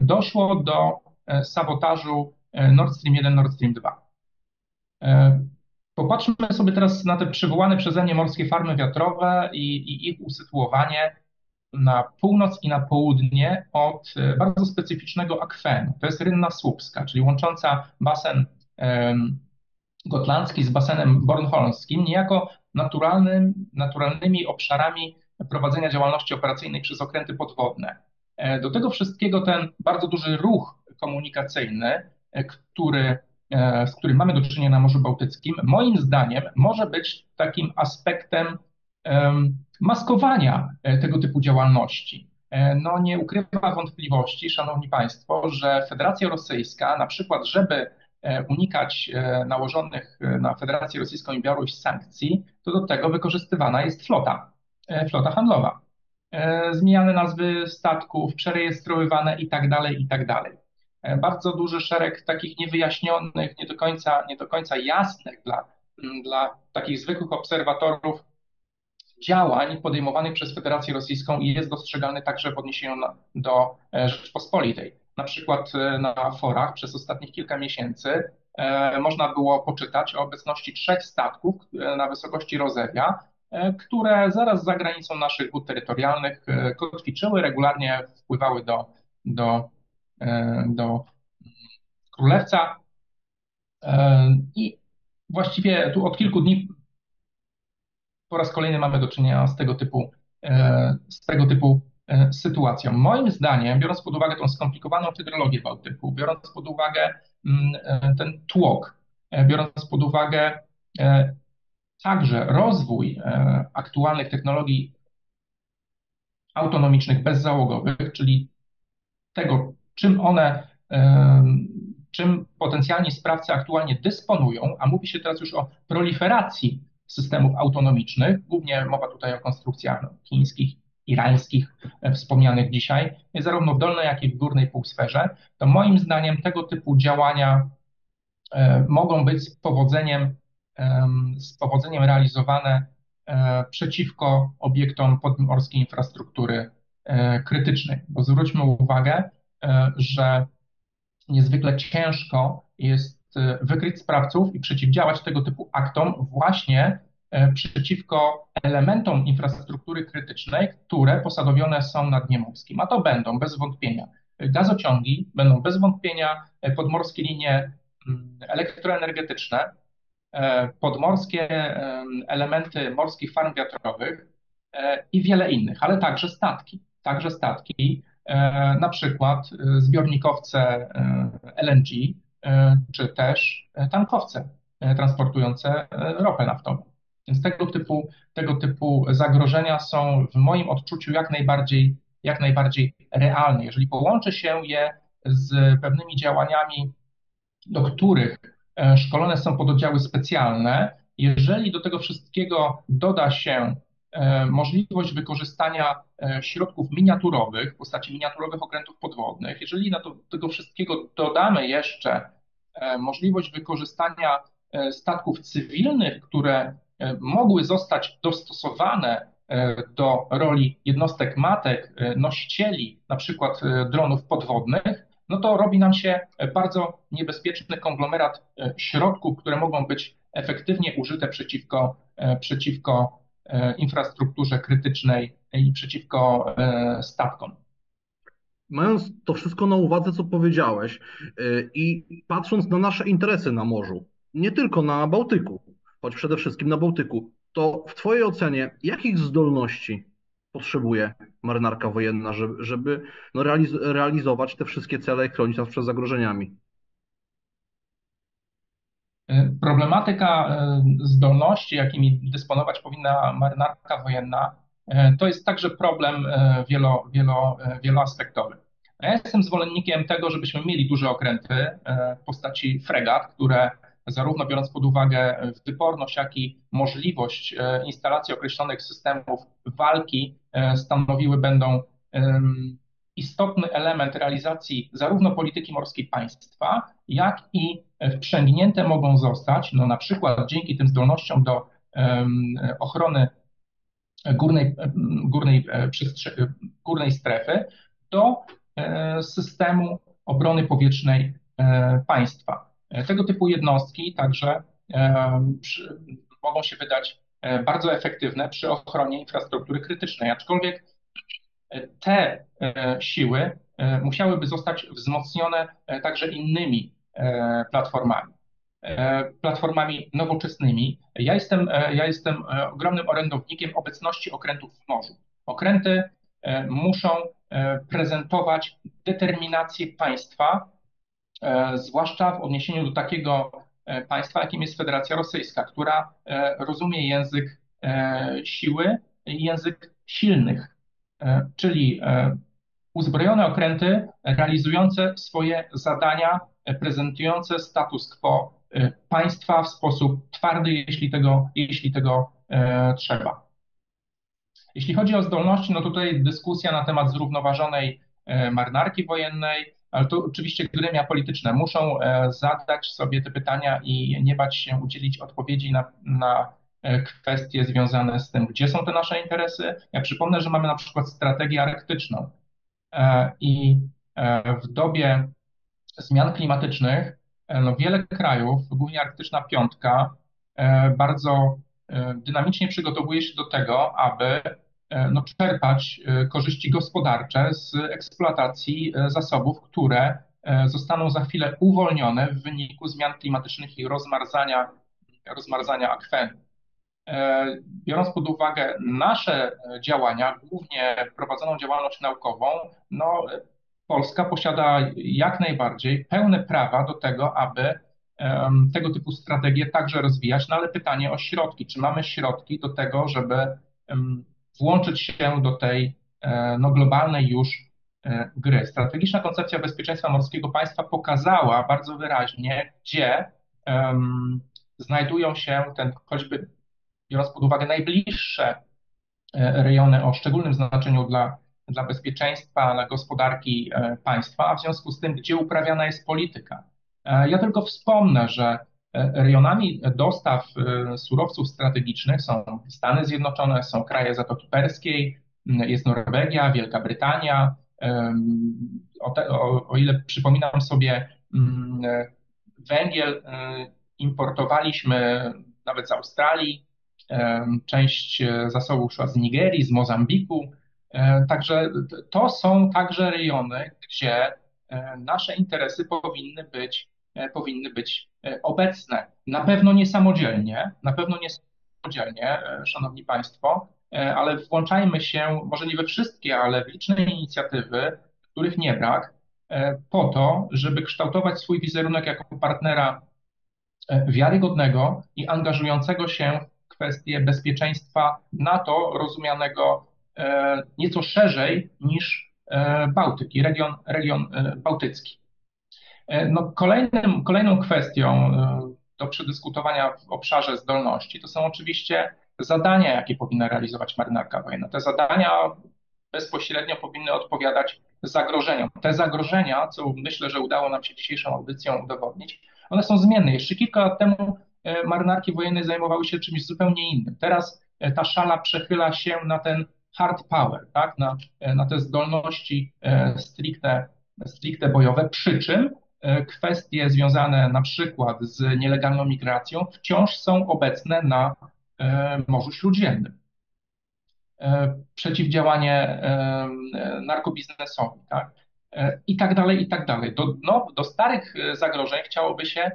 doszło do sabotażu Nord Stream 1, Nord Stream 2. Popatrzmy sobie teraz na te przywołane przeze mnie morskie farmy wiatrowe i, i ich usytuowanie na północ i na południe od e, bardzo specyficznego akwenu. To jest Rynna Słupska, czyli łącząca basen gotlandzki z basenem bornholmskim, niejako naturalnym, naturalnymi obszarami prowadzenia działalności operacyjnej przez okręty podwodne. E, do tego wszystkiego ten bardzo duży ruch komunikacyjny, e, który, z którym mamy do czynienia na Morzu Bałtyckim, moim zdaniem może być takim aspektem maskowania e, tego typu działalności. E, no nie ukrywa wątpliwości, Szanowni Państwo, że Federacja Rosyjska, na przykład, żeby e, unikać nałożonych na Federację Rosyjską i Białoruś sankcji, to do tego wykorzystywana jest flota, flota handlowa. Zmieniane nazwy statków, przerejestrowywane i tak dalej, i tak dalej. Bardzo duży szereg takich niewyjaśnionych, nie do końca, nie do końca jasnych dla, dla takich zwykłych obserwatorów działań podejmowanych przez Federację Rosyjską jest dostrzegalny także w odniesieniu do e, Rzeczpospolitej. Na przykład e, na forach przez ostatnich kilka miesięcy e, można było poczytać o obecności trzech statków na wysokości Rozewia, które zaraz za granicą naszych wód terytorialnych kotwiczyły, regularnie wpływały do, do, do Królewca. I właściwie tu od kilku dni po raz kolejny mamy do czynienia z tego typu, e, z tego typu e, sytuacją. Moim zdaniem, biorąc pod uwagę tą skomplikowaną hydrologię Bałtyku, biorąc pod uwagę mm, e, ten tłok, biorąc pod uwagę także rozwój aktualnych technologii autonomicznych, bezzałogowych, czyli tego, czym one, czym potencjalni sprawcy aktualnie dysponują, a mówi się teraz już o proliferacji systemów autonomicznych, głównie mowa tutaj o konstrukcjach chińskich, irańskich, wspomnianych dzisiaj, zarówno w dolnej, jak i w górnej półsferze, to moim zdaniem tego typu działania mogą być powodzeniem, z powodzeniem realizowane przeciwko obiektom podmorskiej infrastruktury krytycznej. Bo zwróćmy uwagę, że niezwykle ciężko jest e, wykryć sprawców i przeciwdziałać tego typu aktom właśnie e, przeciwko elementom infrastruktury krytycznej, które posadowione są na dnie morskim. A to będą bez wątpienia gazociągi, będą bez wątpienia e, podmorskie linie mm, elektroenergetyczne, podmorskie elementy morskich farm wiatrowych i wiele innych, ale także statki. Także statki, E, na przykład e, zbiornikowce e, LNG, czy też tankowce transportujące ropę naftową. Więc tego typu, tego typu zagrożenia są w moim odczuciu jak najbardziej, jak najbardziej realne. Jeżeli połączy się je z pewnymi działaniami, do których szkolone są pododdziały specjalne, jeżeli do tego wszystkiego doda się E, możliwość wykorzystania e, środków miniaturowych w postaci miniaturowych okrętów podwodnych. Jeżeli do tego wszystkiego dodamy jeszcze e, możliwość wykorzystania statków cywilnych, które mogły zostać dostosowane do roli jednostek matek, nosicieli, na przykład dronów podwodnych, no to robi nam się bardzo niebezpieczny konglomerat środków, które mogą być efektywnie użyte przeciwko, przeciwko E, infrastrukturze krytycznej i przeciwko e, statkom. Mając to wszystko na uwadze, co powiedziałeś, e, i patrząc na nasze interesy na morzu, nie tylko na Bałtyku, choć przede wszystkim na Bałtyku, to w Twojej ocenie jakich zdolności potrzebuje marynarka wojenna, żeby, żeby no realiz realizować te wszystkie cele i chronić nas przed zagrożeniami? E, problematyka e, zdolności, jakimi dysponować powinna marynarka wojenna, e, to jest także problem wielo, wielo, wieloaspektowy. Ja jestem zwolennikiem tego, żebyśmy mieli duże okręty w postaci fregat, które zarówno biorąc pod uwagę wyporność, jak i możliwość instalacji określonych systemów walki, stanowiły będą istotny element realizacji zarówno polityki morskiej państwa, jak i wprzęgnięte mogą zostać, no na przykład dzięki tym zdolnościom do ochrony górnej, górnej, e, górnej strefy, do e, systemu obrony powietrznej e, państwa. Tego typu jednostki także mogą się wydać bardzo efektywne przy ochronie infrastruktury krytycznej, aczkolwiek te siły musiałyby zostać wzmocnione także innymi E, platformami. E, platformami nowoczesnymi. Ja jestem, e, ja jestem ogromnym orędownikiem obecności okrętów w morzu. Okręty muszą prezentować determinację państwa, zwłaszcza w odniesieniu do takiego państwa, jakim jest Federacja Rosyjska, która rozumie język siły i język silnych, czyli uzbrojone okręty realizujące swoje zadania prezentujące status quo e, państwa w sposób twardy, jeśli tego, jeśli tego e, trzeba. Jeśli chodzi o zdolności, no tutaj dyskusja na temat zrównoważonej e, marynarki wojennej, ale to oczywiście gremia polityczne muszą zadać sobie te pytania i nie bać się udzielić odpowiedzi na, na kwestie związane z tym, gdzie są te nasze interesy. Ja przypomnę, że mamy na przykład strategię arktyczną i w dobie zmian klimatycznych e, no wiele krajów, głównie Arktyczna Piątka, e, bardzo e, dynamicznie przygotowuje się do tego, aby no, czerpać korzyści gospodarcze z eksploatacji zasobów, które zostaną za chwilę uwolnione w wyniku zmian klimatycznych i rozmarzania, rozmarzania akwenu. Biorąc pod uwagę nasze działania, głównie prowadzoną działalność naukową, no, Polska posiada jak najbardziej pełne prawa do tego, aby tego typu strategie także rozwijać, no ale pytanie o środki. Czy mamy środki do tego, żeby włączyć się do tej e, no, globalnej już e, gry? Strategiczna koncepcja bezpieczeństwa morskiego państwa pokazała bardzo wyraźnie, gdzie um, znajdują się ten choćby biorąc pod uwagę najbliższe rejony o szczególnym znaczeniu dla, dla bezpieczeństwa, dla gospodarki państwa, a w związku z tym, gdzie uprawiana jest polityka. Ja tylko wspomnę, że rejonami dostaw surowców strategicznych są Stany Zjednoczone, są kraje Zatoki Perskiej, jest Norwegia, Wielka Brytania. O, te, o, o ile przypominam sobie, węgiel importowaliśmy nawet z Australii, część zasobów szła z Nigerii, z Mozambiku. Także to są także rejony, gdzie nasze interesy powinny być, powinny być obecne. Na pewno nie samodzielnie, na pewno nie samodzielnie, Szanowni Państwo, ale włączajmy się, może nie we wszystkie, ale w liczne inicjatywy, których nie brak, po to, żeby kształtować swój wizerunek jako partnera wiarygodnego i angażującego się w kwestie bezpieczeństwa NATO, rozumianego nieco szerzej niż Bałtyk i region, region bałtycki. No, kolejnym, kolejną kwestią do przedyskutowania w obszarze zdolności to są oczywiście zadania, jakie powinna realizować marynarka wojenna. Te zadania bezpośrednio powinny odpowiadać zagrożeniom. Te zagrożenia, co myślę, że udało nam się dzisiejszą audycją udowodnić, one są zmienne. Jeszcze kilka lat temu marynarki wojenne zajmowały się czymś zupełnie innym. Teraz ta szala przechyla się na ten hard power, tak? na, na te zdolności stricte, stricte bojowe, przy czym kwestie związane na przykład z nielegalną migracją wciąż są obecne na Morzu Śródziemnym. Przeciwdziałanie narkobiznesowi, tak? I tak dalej, i tak dalej. Do, no, do starych zagrożeń chciałoby się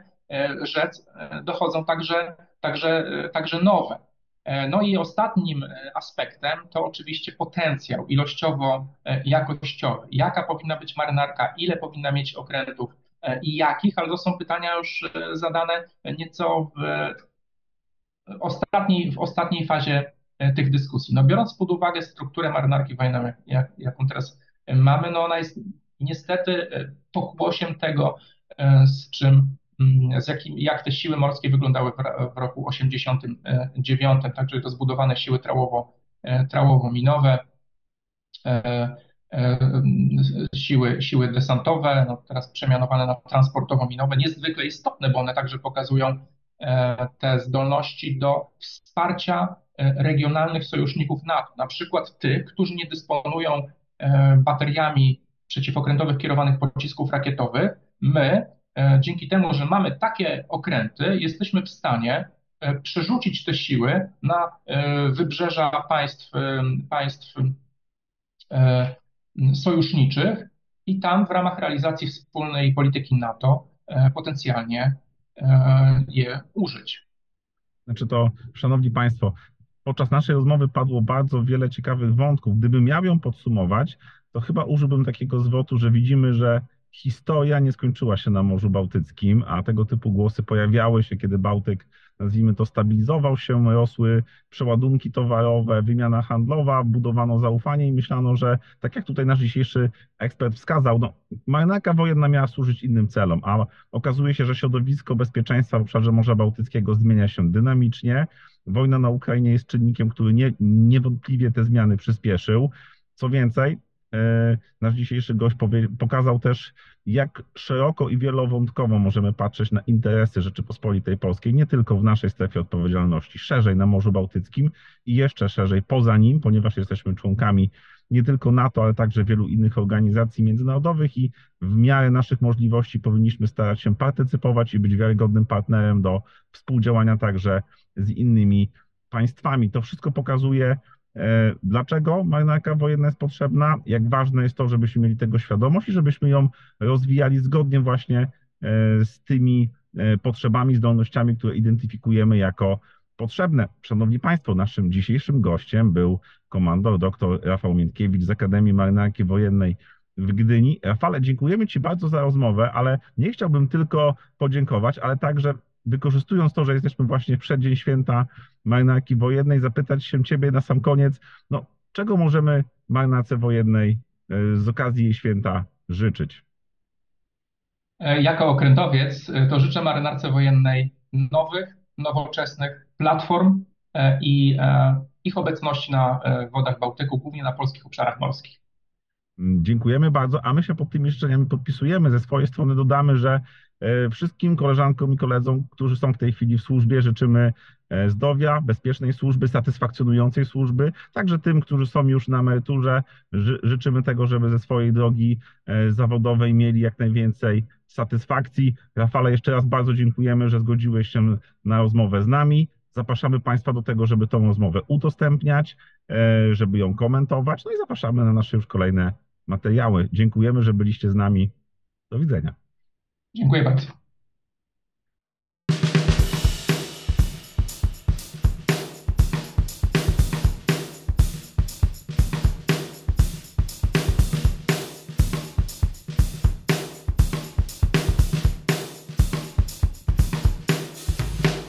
rzec, dochodzą także, także, także nowe. No i ostatnim aspektem to oczywiście potencjał ilościowo-jakościowy. Jaka powinna być marynarka, ile powinna mieć okrętów i jakich, ale to są pytania już zadane nieco w ostatniej, w ostatniej fazie tych dyskusji. No biorąc pod uwagę strukturę marynarki wojennej, jak, jaką teraz mamy, no ona jest niestety pokłosiem tego, z czym z jakim, jak te siły morskie wyglądały w, roku 89, także to zbudowane siły trałowo, trałowo-minowe, siły, siły desantowe, no teraz przemianowane na transportowo-minowe, niezwykle istotne, bo one także pokazują te zdolności do wsparcia regionalnych sojuszników NATO, na przykład tych, którzy nie dysponują bateriami przeciwokrętowych kierowanych pocisków rakietowych. My dzięki temu, że mamy takie okręty, jesteśmy w stanie przerzucić te siły na wybrzeża państw, państw sojuszniczych i tam w ramach realizacji wspólnej polityki NATO potencjalnie je użyć. Znaczy to, szanowni państwo, podczas naszej rozmowy padło bardzo wiele ciekawych wątków. Gdybym miał ją podsumować, to chyba użyłbym takiego zwrotu, że widzimy, że historia nie skończyła się na Morzu Bałtyckim, a tego typu głosy pojawiały się, kiedy Bałtyk, nazwijmy to, stabilizował się, rosły przeładunki towarowe, wymiana handlowa, budowano zaufanie i myślano, że tak jak tutaj nasz dzisiejszy ekspert wskazał, no, marynarka wojenna miała służyć innym celom, a okazuje się, że środowisko bezpieczeństwa w obszarze Morza Bałtyckiego zmienia się dynamicznie. Wojna na Ukrainie jest czynnikiem, który nie, niewątpliwie te zmiany przyspieszył. Co więcej, Nasz dzisiejszy gość pokazał też, jak szeroko i wielowątkowo możemy patrzeć na interesy Rzeczypospolitej Polskiej, nie tylko w naszej strefie odpowiedzialności, szerzej na Morzu Bałtyckim i jeszcze szerzej poza nim, ponieważ jesteśmy członkami nie tylko NATO, ale także wielu innych organizacji międzynarodowych i w miarę naszych możliwości powinniśmy starać się partycypować i być wiarygodnym partnerem do współdziałania także z innymi państwami. To wszystko pokazuje, E, dlaczego marynarka wojenna jest potrzebna? Jak ważne jest to, żebyśmy mieli tego świadomość i żebyśmy ją rozwijali zgodnie właśnie e, z tymi e, potrzebami, zdolnościami, które identyfikujemy jako potrzebne. Szanowni Państwo, naszym dzisiejszym gościem był komandor dr Rafał Miętkiewicz z Akademii Marynarki Wojennej w Gdyni. Rafale, dziękujemy Ci bardzo za rozmowę, ale nie chciałbym tylko podziękować, ale także wykorzystując to, że jesteśmy właśnie w przeddzień święta marynarki wojennej, zapytać się Ciebie na sam koniec, no, czego możemy marynarce wojennej e, z okazji jej święta życzyć? E, jako okrętowiec e, to życzę marynarce wojennej nowych, nowoczesnych platform i ich obecności na wodach Bałtyku, głównie na polskich obszarach morskich. Mm, dziękujemy bardzo, a my się pod tymi życzeniami podpisujemy. Ze swojej strony dodamy, że wszystkim koleżankom i koledzy, którzy są w tej chwili w służbie, życzymy e, zdrowia, bezpiecznej służby, satysfakcjonującej służby. Także tym, którzy są już na emeryturze, życzymy tego, żeby ze swojej drogi e, zawodowej mieli jak najwięcej satysfakcji. Rafale, jeszcze raz bardzo dziękujemy, że zgodziłeś się na rozmowę z nami. Zapraszamy Państwa do tego, żeby tą rozmowę udostępniać, żeby ją komentować. No i zapraszamy na nasze już kolejne materiały. Dziękujemy, że byliście z nami. Do widzenia. Dziękuję bardzo.